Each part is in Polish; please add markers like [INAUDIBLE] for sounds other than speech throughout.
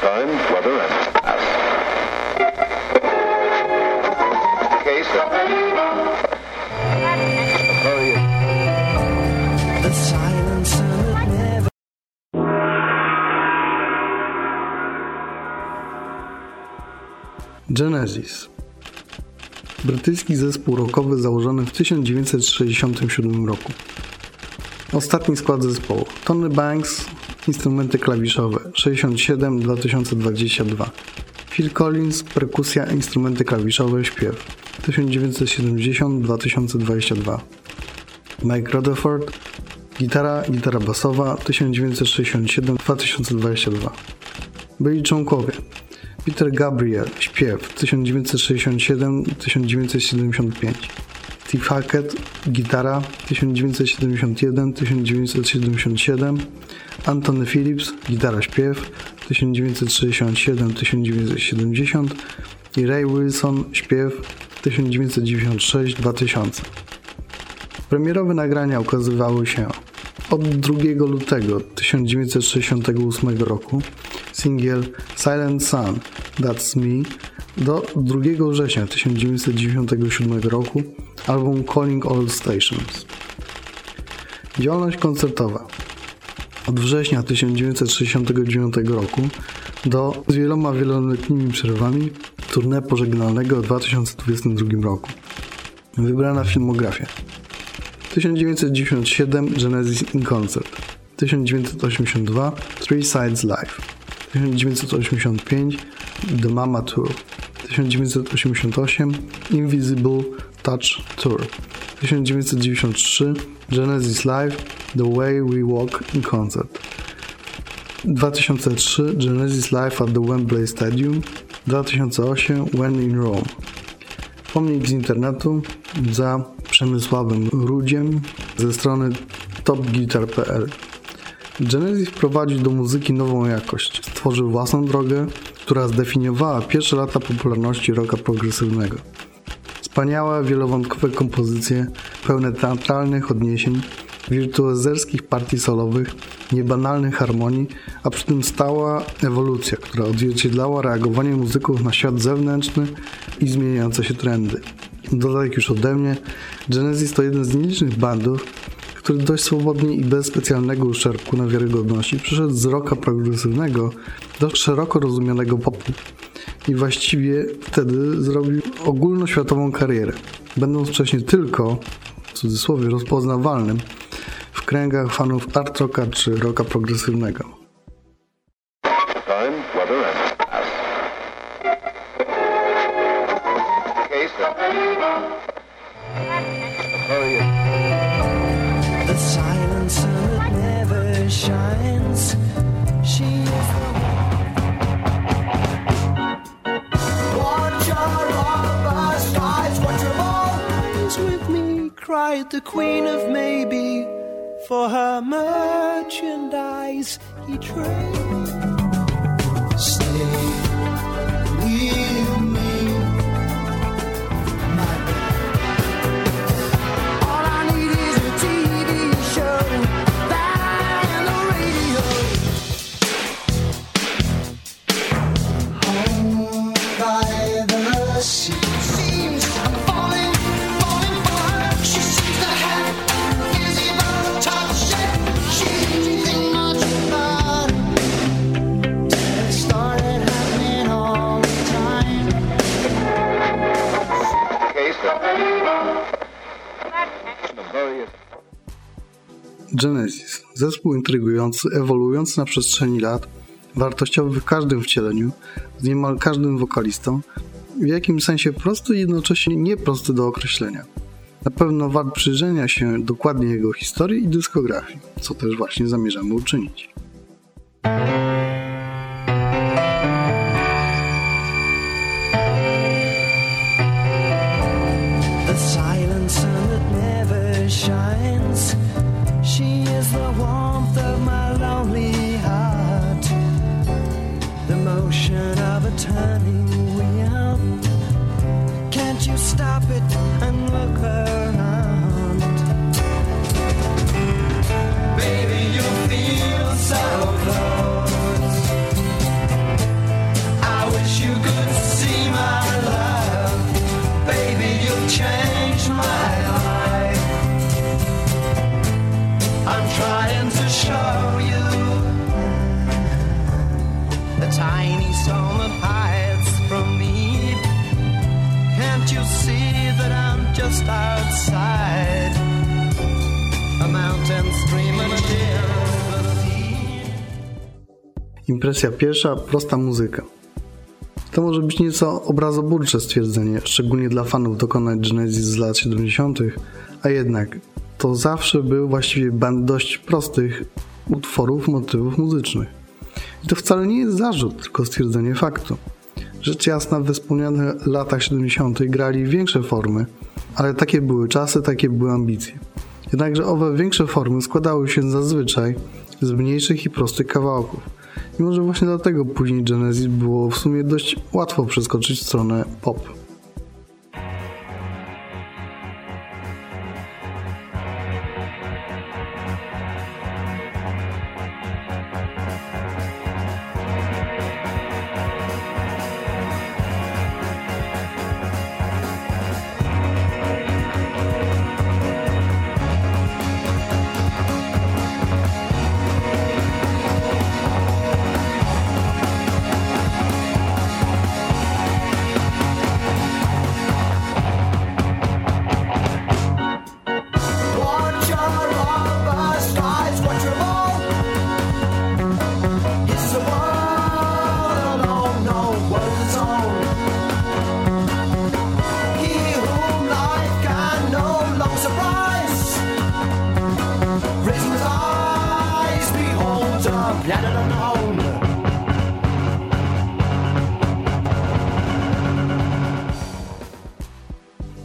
Time, weather, and class. Case of... The silence never... Brytyjski zespół rockowy założony w 1967 roku. Ostatni skład zespołu. Tony Banks, instrumenty klawiszowe 67-2022. Phil Collins, perkusja, instrumenty klawiszowe, śpiew 1970-2022. Mike Rutherford, gitara, gitara basowa 1967-2022. Byli członkowie Peter Gabriel, śpiew 1967-1975. Steve Hackett, gitara 1971-1977. Anthony Phillips, gitara śpiew 1967-1970 i Ray Wilson, śpiew 1996-2000. Premierowe nagrania ukazywały się od 2 lutego 1968 roku singiel Silent Sun That's Me do 2 września 1997 roku album Calling All Stations. Działalność koncertowa od września 1969 roku do z wieloma wieloletnimi przerwami tournée pożegnalnego w 2022 roku. Wybrana filmografia 1997 Genesis in Concert 1982 Three Sides Live 1985 The Mama Tour 1988 Invisible Touch Tour 1993 Genesis Live The Way We Walk in Concert 2003 Genesis Live at the Wembley Stadium 2008 When in Rome. Pomnik z internetu za Przemysławem Rudziem ze strony topguitar.pl Genesis wprowadził do muzyki nową jakość. Stworzył własną drogę, która zdefiniowała pierwsze lata popularności rocka progresywnego. Wspaniałe, wielowątkowe kompozycje, pełne teatralnych odniesień, wirtuozerskich partii solowych, niebanalnych harmonii, a przy tym stała ewolucja, która odzwierciedlała reagowanie muzyków na świat zewnętrzny i zmieniające się trendy. Dodaj już ode mnie, Genesis to jeden z nielicznych bandów, który dość swobodnie i bez specjalnego uszczerbku na wiarygodności przeszedł z rocka progresywnego do szeroko rozumianego popu. I właściwie wtedy zrobił ogólnoświatową karierę, będąc wcześniej tylko, w cudzysłowie, rozpoznawalnym w kręgach fanów art rocka czy rocka progresywnego. time, weather, the silence it never shines. She is Watch your rubber skies, bones with me, cried the queen of maybe. For her merchandise he trade. Genesis. Zespół intrygujący, ewoluujący na przestrzeni lat, wartościowy w każdym wcieleniu, z niemal każdym wokalistą, w jakimś sensie prosty i jednocześnie nieprosty do określenia. Na pewno wart przyjrzenia się dokładnie jego historii i dyskografii, co też właśnie zamierzamy uczynić. The And and at. Just outside? A mountain stream and a sea. Impresja pierwsza, prosta muzyka. To może być nieco obrazoburcze stwierdzenie, szczególnie dla fanów dokonać Genesis z lat 70., a jednak to zawsze był właściwie band dość prostych utworów, motywów muzycznych. I to wcale nie jest zarzut, tylko stwierdzenie faktu. Rzecz jasna, we wspomnianych latach 70. grali większe formy, ale takie były czasy, takie były ambicje. Jednakże owe większe formy składały się zazwyczaj z mniejszych i prostych kawałków. I może właśnie dlatego później Genesis było w sumie dość łatwo przeskoczyć w stronę pop.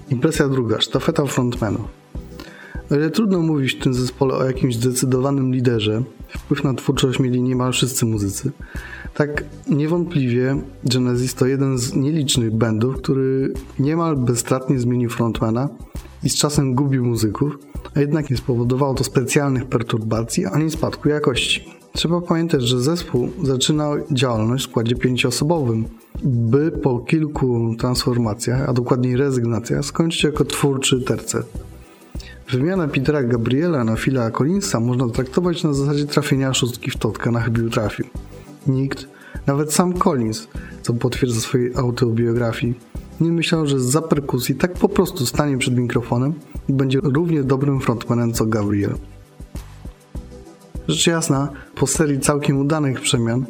Impresja druga, sztafeta frontmanu. O ile trudno mówić w tym zespole o jakimś zdecydowanym liderze, wpływ na twórczość mieli niemal wszyscy muzycy, tak niewątpliwie Genesis to jeden z nielicznych bandów, który niemal bezstratnie zmienił frontmana i z czasem gubił muzyków, a jednak nie spowodowało to specjalnych perturbacji ani spadku jakości. Trzeba pamiętać, że zespół zaczynał działalność w składzie pięcioosobowym, by po kilku transformacjach, a dokładniej rezygnacjach, skończyć jako twórczy tercet. Wymiana Petera Gabriela na Phila Collinsa można traktować na zasadzie trafienia szóstki w totka na chybił trafił. Nikt, nawet sam Collins, co potwierdza swojej autobiografii, nie myślał, że za perkusji tak po prostu stanie przed mikrofonem i będzie równie dobrym frontmanem co Gabriel. Rzecz jasna, po serii całkiem udanych przemian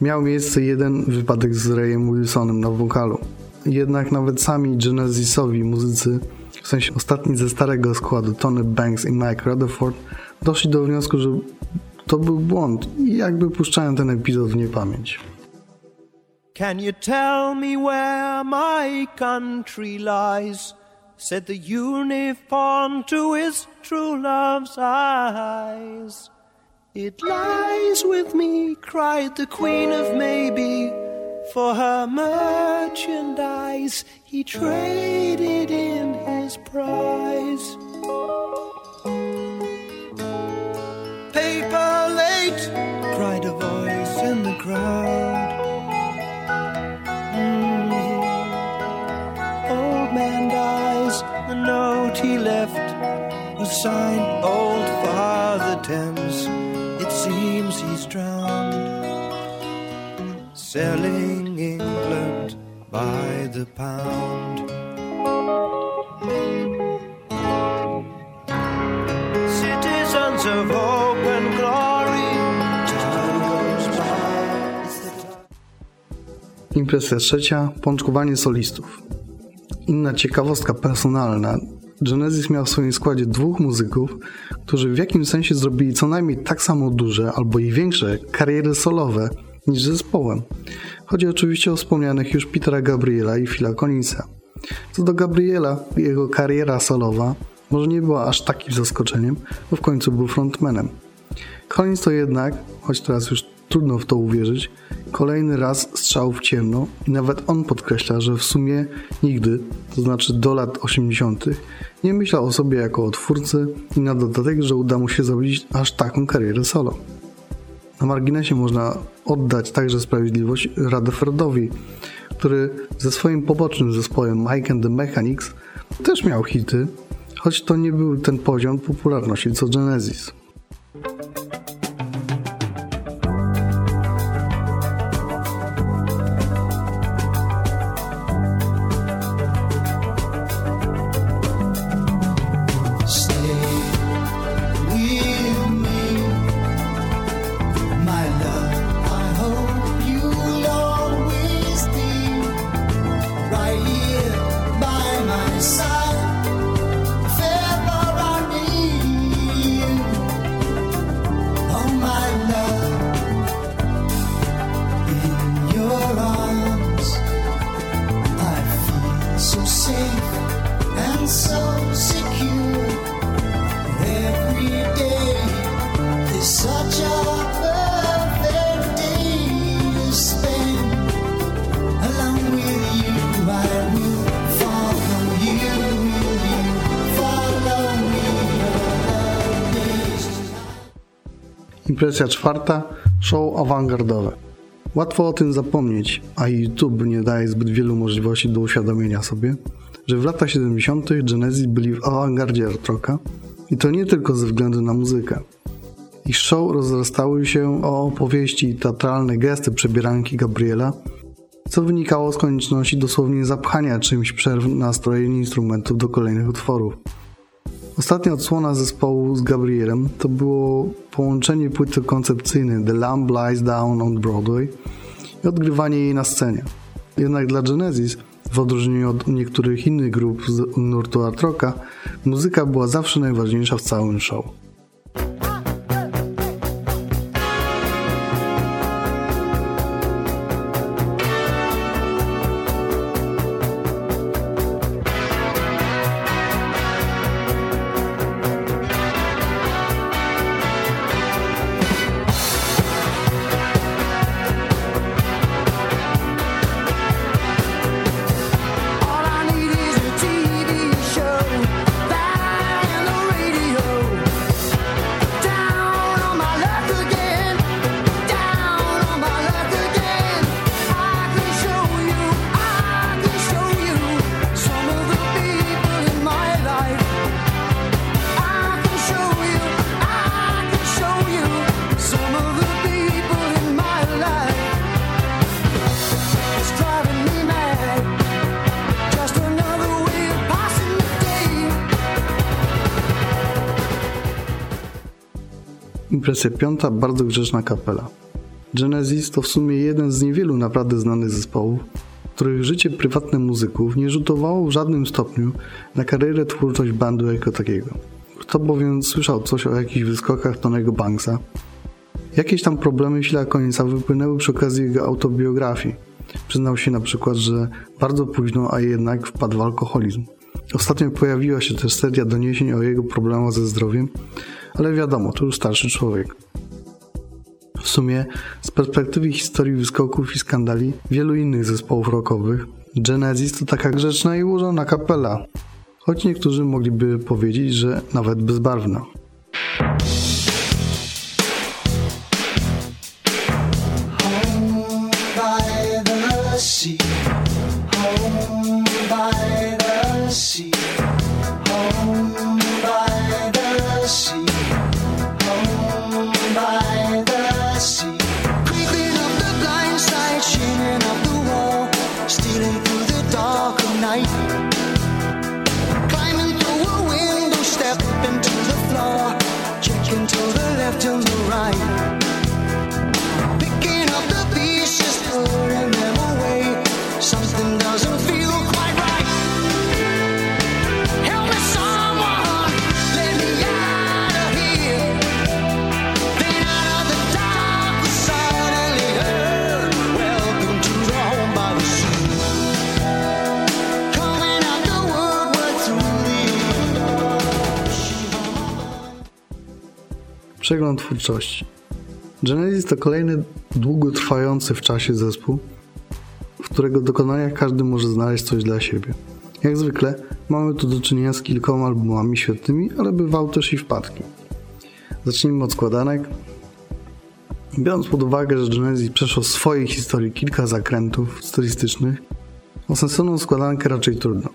miał miejsce jeden wypadek z Rayem Wilsonem na wokalu. Jednak nawet sami Genesisowi muzycy, w sensie ostatni ze starego składu Tony Banks i Mike Rutherford, doszli do wniosku, że to był błąd i jakby puszczają ten epizod w niepamięć. Can you tell me where my country lies? Said the uniform to his true love's eyes. It lies with me, cried the Queen of Maybe. For her merchandise, he traded in his prize. Paper late, cried a voice in the crowd. Mm. Old man dies, the note he left was signed Old Father Thames. Selling England by the pound. Citizens of hope and glory. Impresja trzecia, pączkowanie solistów. Inna ciekawostka personalna. Genesis miał w swoim składzie dwóch muzyków, którzy w jakimś sensie zrobili co najmniej tak samo duże albo i większe kariery solowe niż zespołem. Chodzi oczywiście o wspomnianych już Petera Gabriela i Phila Collinsa. Co do Gabriela, jego kariera solowa może nie była aż takim zaskoczeniem, bo w końcu był frontmanem. Collins to jednak, choć teraz już trudno w to uwierzyć, kolejny raz strzał w ciemno i nawet on podkreśla, że w sumie nigdy, to znaczy do lat 80., nie myślał o sobie jako o twórcy i na dodatek, że uda mu się zrobić aż taką karierę solo. Na marginesie można oddać także sprawiedliwość Rutherfordowi, który ze swoim pobocznym zespołem Mike and the Mechanics też miał hity, choć to nie był ten poziom popularności co Genesis. Impresja czwarta show awangardowe. Łatwo o tym zapomnieć, a YouTube nie daje zbyt wielu możliwości do uświadomienia sobie, że w latach 70. Genesis byli w awangardzie rocka i to nie tylko ze względu na muzykę. Ich show rozrastały się o opowieści i teatralne gesty przebieranki Gabriela, co wynikało z konieczności dosłownie zapchania czymś przerw na strojenie instrumentów do kolejnych utworów. Ostatnia odsłona zespołu z Gabrielem to było połączenie płyty koncepcyjnej The Lamb Lies Down on Broadway i odgrywanie jej na scenie. Jednak dla Genesis, w odróżnieniu od niektórych innych grup z nurtu art rocka, muzyka była zawsze najważniejsza w całym show. Impresja piąta, bardzo grzeczna kapela. Genesis to w sumie jeden z niewielu naprawdę znanych zespołów, których życie prywatne muzyków nie rzutowało w żadnym stopniu na karierę twórczość bandu jako takiego. Kto bowiem słyszał coś o jakichś wyskokach Tonego Banksa, jakieś tam problemy Phila Collinsa wypłynęły przy okazji jego autobiografii. Przyznał się na przykład, że bardzo późno, a jednak wpadł w alkoholizm. Ostatnio pojawiła się też seria doniesień o jego problemach ze zdrowiem, ale wiadomo, to już starszy człowiek. W sumie, z perspektywy historii wyskoków i skandali wielu innych zespołów rockowych, Genesis to taka grzeczna i ułożona kapela, choć niektórzy mogliby powiedzieć, że nawet bezbarwna. Night. Przegląd twórczości. Genesis to kolejny długotrwający w czasie zespół, w którego dokonaniach każdy może znaleźć coś dla siebie. Jak zwykle mamy tu do czynienia z kilkoma albumami świetnymi, ale bywały też i wpadki. Zacznijmy od składanek. Biorąc pod uwagę, że Genesis przeszło w swojej historii kilka zakrętów stylistycznych, o sensowną składankę raczej trudno.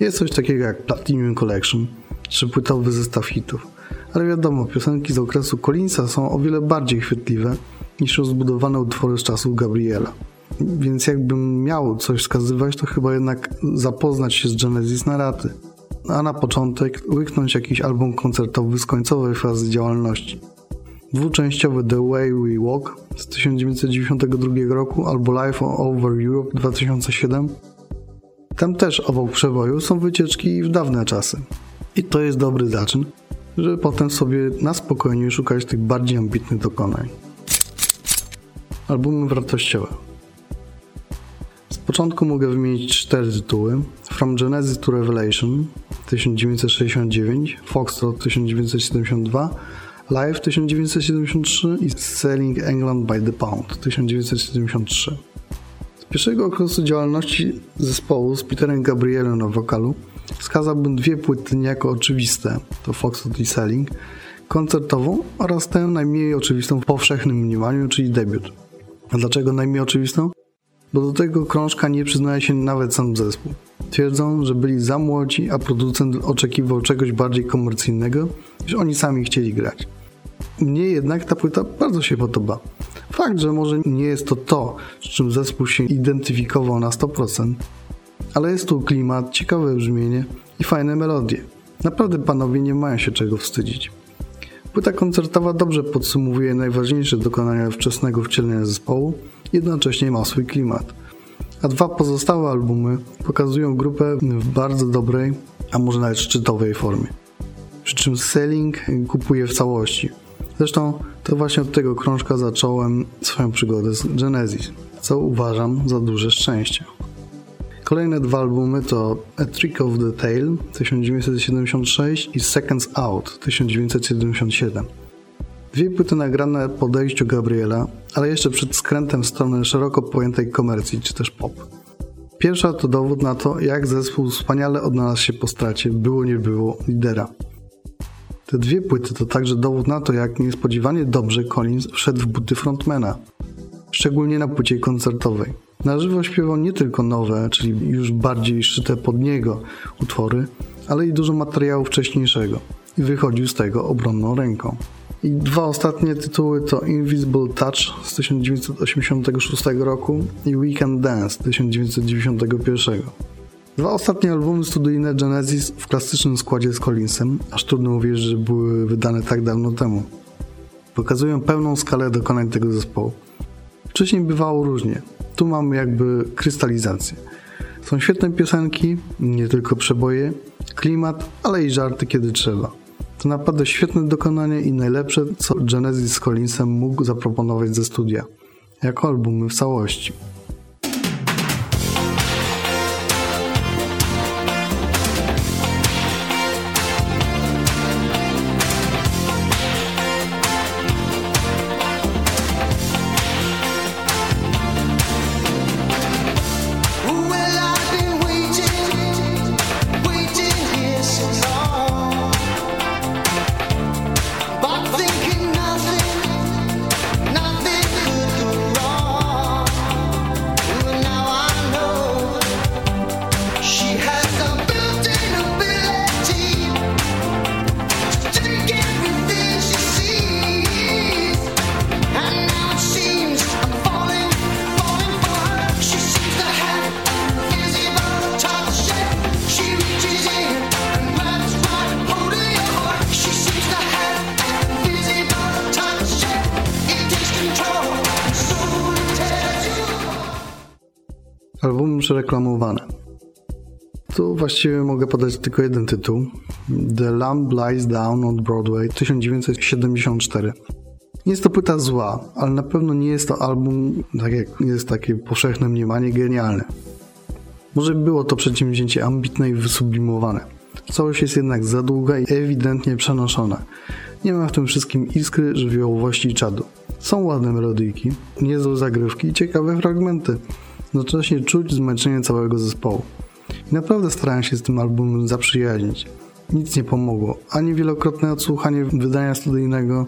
Jest coś takiego jak Platinum Collection, czy płytowy zestaw hitów, ale wiadomo, piosenki z okresu Collinsa są o wiele bardziej chwytliwe niż rozbudowane utwory z czasów Gabriela. Więc jakbym miał coś wskazywać, to chyba jednak zapoznać się z Genesis na raty, a na początek łyknąć jakiś album koncertowy z końcowej fazy działalności. Dwuczęściowy The Way We Walk z 1992 roku albo Life Over Europe 2007 tam też obok przeboju są wycieczki w dawne czasy. I to jest dobry zaczyn, żeby potem sobie na spokojnie szukać tych bardziej ambitnych dokonań. Albumy wartościowe. Z początku mogę wymienić cztery tytuły. From Genesis to Revelation 1969, Foxtrot 1972, Live 1973 i Selling England by the Pound 1973. Z pierwszego okresu działalności zespołu z Peterem Gabrielem na wokalu wskazałbym dwie płyty niejako oczywiste, to Foxtrot i Selling, koncertową oraz tę najmniej oczywistą w powszechnym mniemaniu, czyli debiut. A dlaczego najmniej oczywistą? Bo do tego krążka nie przyznaje się nawet sam zespół. Twierdzą, że byli za młodzi, a producent oczekiwał czegoś bardziej komercyjnego, niż oni sami chcieli grać. Mnie jednak ta płyta bardzo się podoba. Fakt, że może nie jest to to, z czym zespół się identyfikował na 100%, ale jest tu klimat, ciekawe brzmienie i fajne melodie. Naprawdę panowie nie mają się czego wstydzić. Płyta koncertowa dobrze podsumowuje najważniejsze dokonania wczesnego wcielenia zespołu, jednocześnie ma swój klimat. A dwa pozostałe albumy pokazują grupę w bardzo dobrej, a może nawet szczytowej formie. Przy czym Selling kupuje w całości. Zresztą to właśnie od tego krążka zacząłem swoją przygodę z Genesis, co uważam za duże szczęście. Kolejne dwa albumy to A Trick of the Tail 1976 i Seconds Out 1977. Dwie płyty nagrane po odejściu Gabriela, ale jeszcze przed skrętem w stronę szeroko pojętej komercji czy też pop. Pierwsza to dowód na to, jak zespół wspaniale odnalazł się po stracie było nie było lidera. Te dwie płyty to także dowód na to, jak niespodziewanie dobrze Collins wszedł w buty frontmana, szczególnie na płycie koncertowej. Na żywo śpiewał nie tylko nowe, czyli już bardziej szyte pod niego utwory, ale i dużo materiału wcześniejszego i wychodził z tego obronną ręką. I dwa ostatnie tytuły to Invisible Touch z 1986 roku i Weekend Dance z 1991. Dwa ostatnie albumy studyjne Genesis w klasycznym składzie z Collinsem, aż trudno uwierzyć, że były wydane tak dawno temu. Pokazują pełną skalę dokonań tego zespołu. Wcześniej bywało różnie. Tu mamy jakby krystalizację. Są świetne piosenki, nie tylko przeboje, klimat, ale i żarty kiedy trzeba. To naprawdę świetne dokonanie i najlepsze, co Genesis z Collinsem mógł zaproponować ze studia, jako albumy w całości. Albumy przereklamowane. Tu właściwie mogę podać tylko jeden tytuł. The Lamb Lies Down on Broadway 1974. Nie jest to płyta zła, ale na pewno nie jest to album, tak jak jest takie powszechne mniemanie, genialne. Może było to przedsięwzięcie ambitne i wysublimowane. Całość jest jednak za długa i ewidentnie przenoszona. Nie ma w tym wszystkim iskry, żywiołowości i czadu. Są ładne melodyjki, niezłe zagrywki i ciekawe fragmenty. Jednocześnie czuć zmęczenie całego zespołu. I naprawdę starałem się z tym albumem zaprzyjaźnić. Nic nie pomogło. Ani wielokrotne odsłuchanie wydania studyjnego,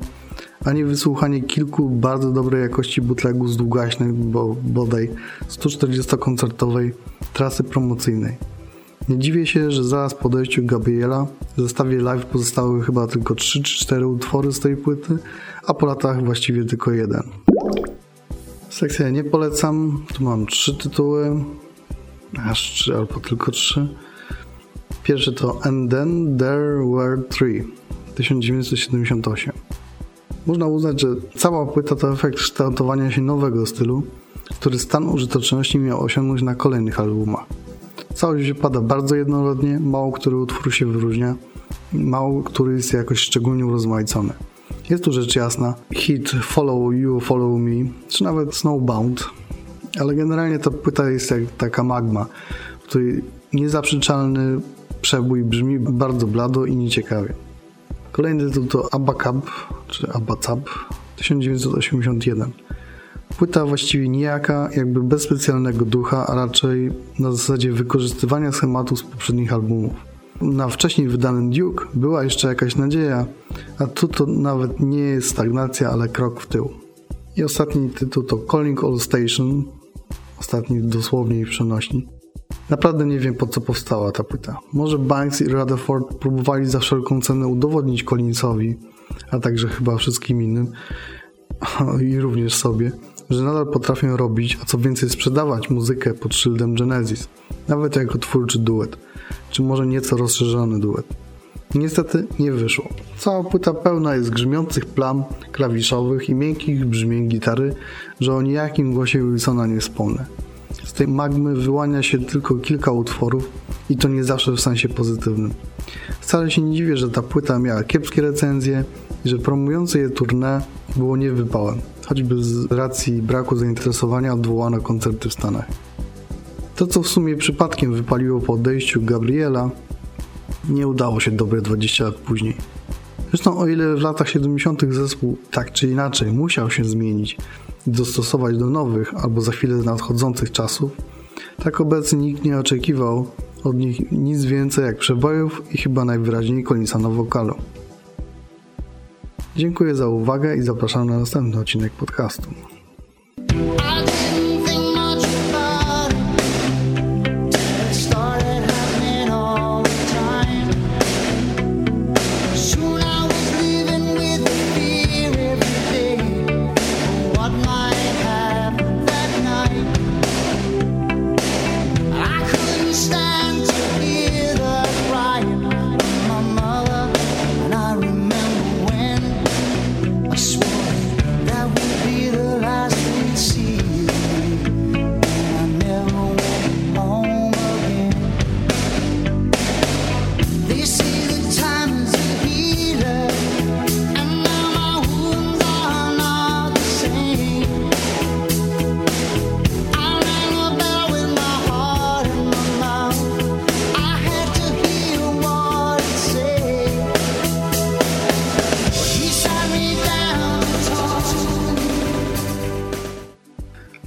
ani wysłuchanie kilku bardzo dobrej jakości bootlegów z długaśnej, bo bodaj 140-koncertowej trasy promocyjnej. Nie dziwię się, że zaraz po odejściu Gabriela w zestawie live pozostały chyba tylko 3 czy 4 utwory z tej płyty, a po latach właściwie tylko jeden. Sekcja nie polecam. Tu mam trzy tytuły. Aż trzy albo tylko trzy. Pierwszy to And Then There Were Three 1978. Można uznać, że cała płyta to efekt kształtowania się nowego stylu, który stan użyteczności miał osiągnąć na kolejnych albumach. Całość wypada bardzo jednorodnie, mało który utwór się wyróżnia, mało który jest jakoś szczególnie urozmaicony. Jest tu rzecz jasna hit Follow You, Follow Me, czy nawet Snowbound, ale generalnie ta płyta jest jak taka magma, w której niezaprzeczalny przebój brzmi bardzo blado i nieciekawie. Kolejny tytuł to Abacab, czy Abacab 1981. Płyta właściwie nijaka, jakby bez specjalnego ducha, a raczej na zasadzie wykorzystywania schematu z poprzednich albumów. Na wcześniej wydanym Duke była jeszcze jakaś nadzieja, a tu to nawet nie jest stagnacja, ale krok w tył. I ostatni tytuł to Calling All Station, ostatni dosłownie i przenośni. Naprawdę nie wiem po co powstała ta płyta. Może Banks i Rutherford próbowali za wszelką cenę udowodnić Collinsowi, a także chyba wszystkim innym [LAUGHS] i również sobie, że nadal potrafią robić, a co więcej sprzedawać muzykę pod szyldem Genesis, nawet jako twórczy duet, czy może nieco rozszerzony duet. Niestety nie wyszło. Cała płyta pełna jest grzmiących plam klawiszowych i miękkich brzmień gitary, że o nijakim głosie Wilsona nie wspomnę. Z tej magmy wyłania się tylko kilka utworów i to nie zawsze w sensie pozytywnym. Wcale się nie dziwię, że ta płyta miała kiepskie recenzje i że promujące je tournée było niewypałem, choćby z racji braku zainteresowania odwołano koncerty w Stanach. To, co w sumie przypadkiem wypaliło po odejściu Gabriela, nie udało się dobre 20 lat później. Zresztą o ile w latach 70. zespół tak czy inaczej musiał się zmienić i dostosować do nowych albo za chwilę nadchodzących czasów, tak obecnie nikt nie oczekiwał od nich nic więcej jak przebojów i chyba najwyraźniej Collinsa na wokalu. Dziękuję za uwagę i zapraszam na następny odcinek podcastu.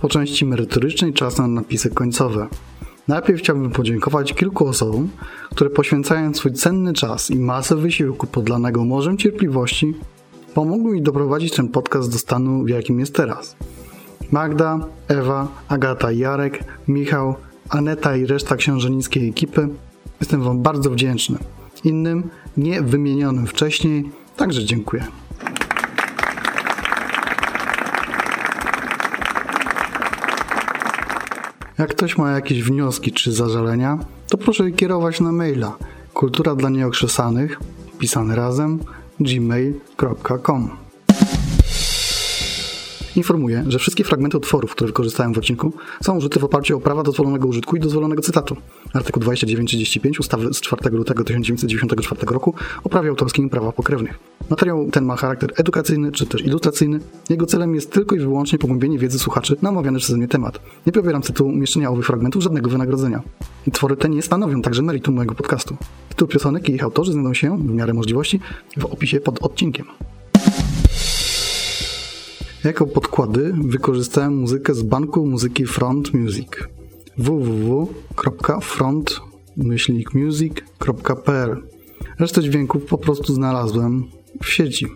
Po części merytorycznej czas na napisy końcowe. Najpierw chciałbym podziękować kilku osobom, które poświęcając swój cenny czas i masę wysiłku podlanego morzem cierpliwości, pomogły mi doprowadzić ten podcast do stanu, w jakim jest teraz. Magda, Ewa, Agata Jarek, Michał, Aneta i reszta książenickiej ekipy. Jestem Wam bardzo wdzięczny. Innym, nie wymienionym wcześniej, także dziękuję. Jak ktoś ma jakieś wnioski czy zażalenia, to proszę je kierować na maila kultura dla nieokrzesanych, pisany razem, gmail.com. Informuję, że wszystkie fragmenty utworów, które wykorzystałem w odcinku, są użyte w oparciu o prawa dozwolonego użytku i dozwolonego cytatu. Artykuł 2935 ustawy z 4 lutego 1994 roku o prawie autorskim i prawa pokrewnych. Materiał ten ma charakter edukacyjny czy też ilustracyjny. Jego celem jest tylko i wyłącznie pogłębienie wiedzy słuchaczy na omawiany przeze mnie temat. Nie pobieram tytułu umieszczenia owych fragmentów żadnego wynagrodzenia. Twory te nie stanowią także meritum mojego podcastu. Tytuł piosenek i ich autorzy znajdą się, w miarę możliwości, w opisie pod odcinkiem. Jako podkłady wykorzystałem muzykę z banku muzyki Front Music www.front-music.pl Resztę dźwięków po prostu znalazłem w sieci.